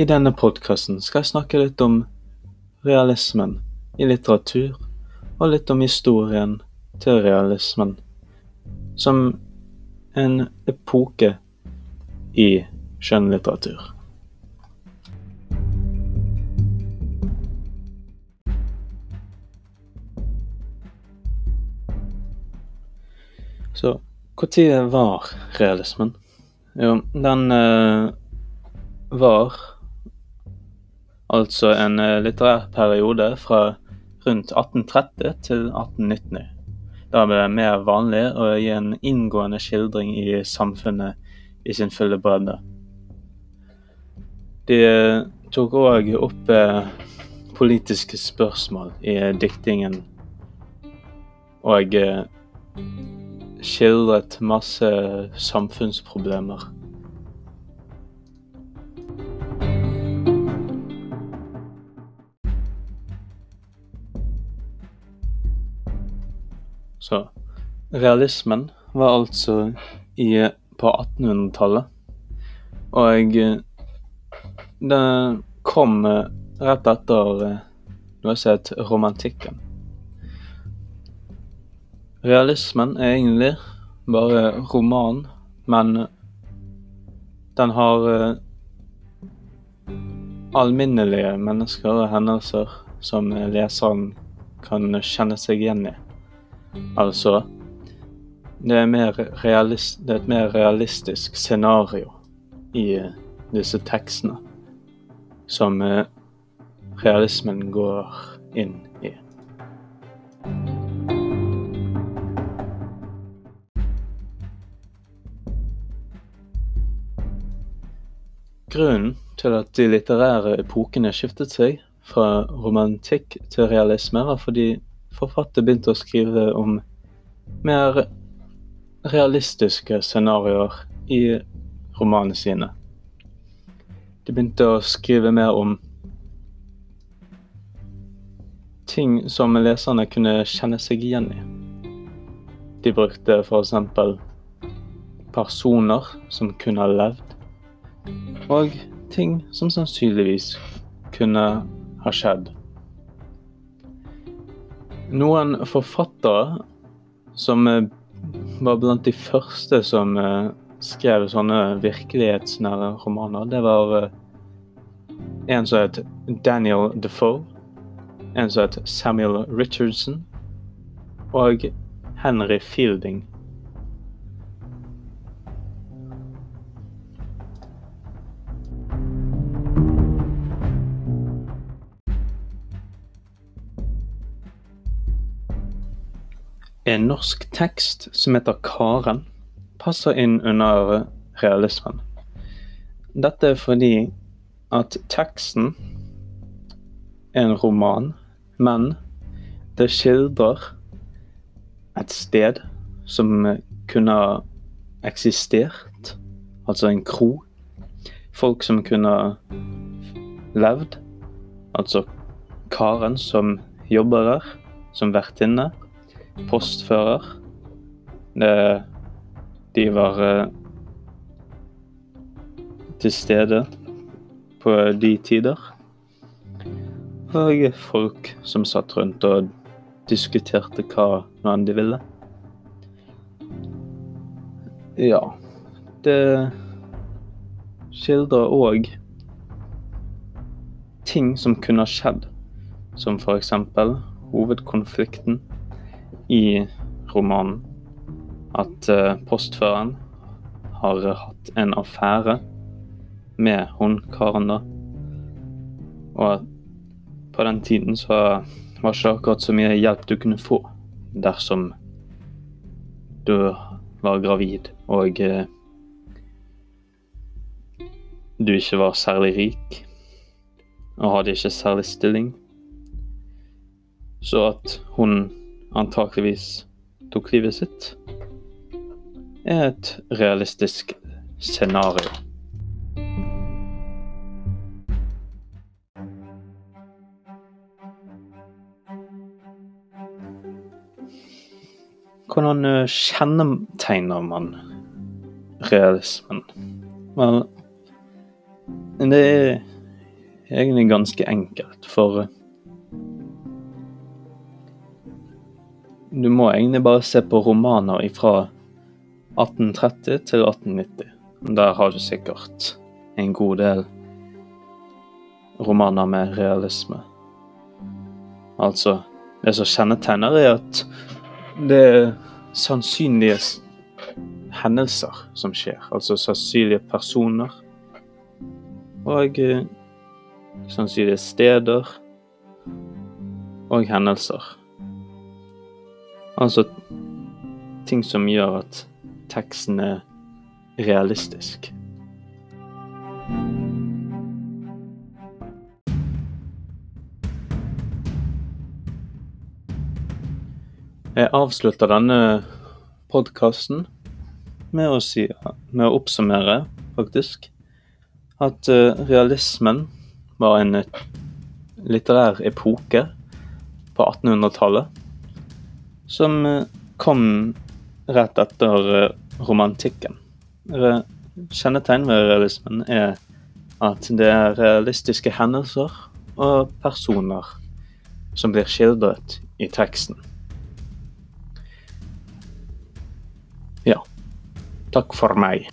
I denne podkasten skal jeg snakke litt om realismen i litteratur, og litt om historien til realismen som en epoke i skjønnlitteratur. Så når var realismen? Jo, den eh, var altså en eh, litterær periode fra rundt 1830 til 1890. Da ble det mer vanlig å gi en inngående skildring i samfunnet i sin fulle bredde. De eh, tok òg opp eh, politiske spørsmål i diktingen, og skildret masse samfunnsproblemer. Så realismen var altså i, på 1800-tallet. Og den kom rett etter noe som het romantikken. Realismen er egentlig bare roman, men den har uh, alminnelige mennesker og hendelser som leseren kan kjenne seg igjen i. Altså det er, realist, det er et mer realistisk scenario i uh, disse tekstene som uh, realismen går inn i. Grunnen til at de litterære epokene skiftet seg fra romantikk til realisme, var fordi forfattere begynte å skrive om mer realistiske scenarioer i romanene sine. De begynte å skrive mer om ting som leserne kunne kjenne seg igjen i. De brukte f.eks. personer som kunne ha levd og ting som sannsynligvis kunne ha skjedd. Noen forfattere som eh, var blant de første som eh, skrev sånne virkelighetsnære romaner, det var eh, en som het Daniel Defoe, en som het Samuel Richardson, og Henry Fielding. En norsk tekst som heter Karen, passer inn under realismen. Dette er fordi at teksten er en roman, men det skildrer et sted som kunne eksistert, altså en kro. Folk som kunne levd, altså Karen som jobber der, som vertinne postfører. De var eh, til stede på de tider. Og folk som satt rundt og diskuterte hva enn de ville. Ja, det skildrer òg ting som kunne ha skjedd, som eksempel hovedkonflikten i romanen at uh, postføreren har hatt en affære med hun karen, da. Og på den tiden så var ikke akkurat så mye hjelp du kunne få dersom du var gravid og uh, du ikke var særlig rik og hadde ikke særlig stilling. Så at hun antakeligvis tok livet sitt, er et realistisk scenario. Hvordan kjennetegner man realismen? Vel, det er egentlig ganske enkelt, for Du må egentlig bare se på romaner fra 1830 til 1890. Der har du sikkert en god del romaner med realisme. Altså, det som kjennetegner, er at det er sannsynlige hendelser som skjer. Altså sannsynlige personer. Og eh, sannsynlige steder. Og hendelser. Altså ting som gjør at teksten er realistisk. Jeg avslutter denne podkasten med si, med å oppsummere, faktisk, at uh, realismen var en litterær epoke på 1800-tallet som uh, kom rett etter uh, romantikken. Kjennetegn ved realismen er at det er realistiske hendelser og personer som blir skildret i teksten. Ja. Takk for meg.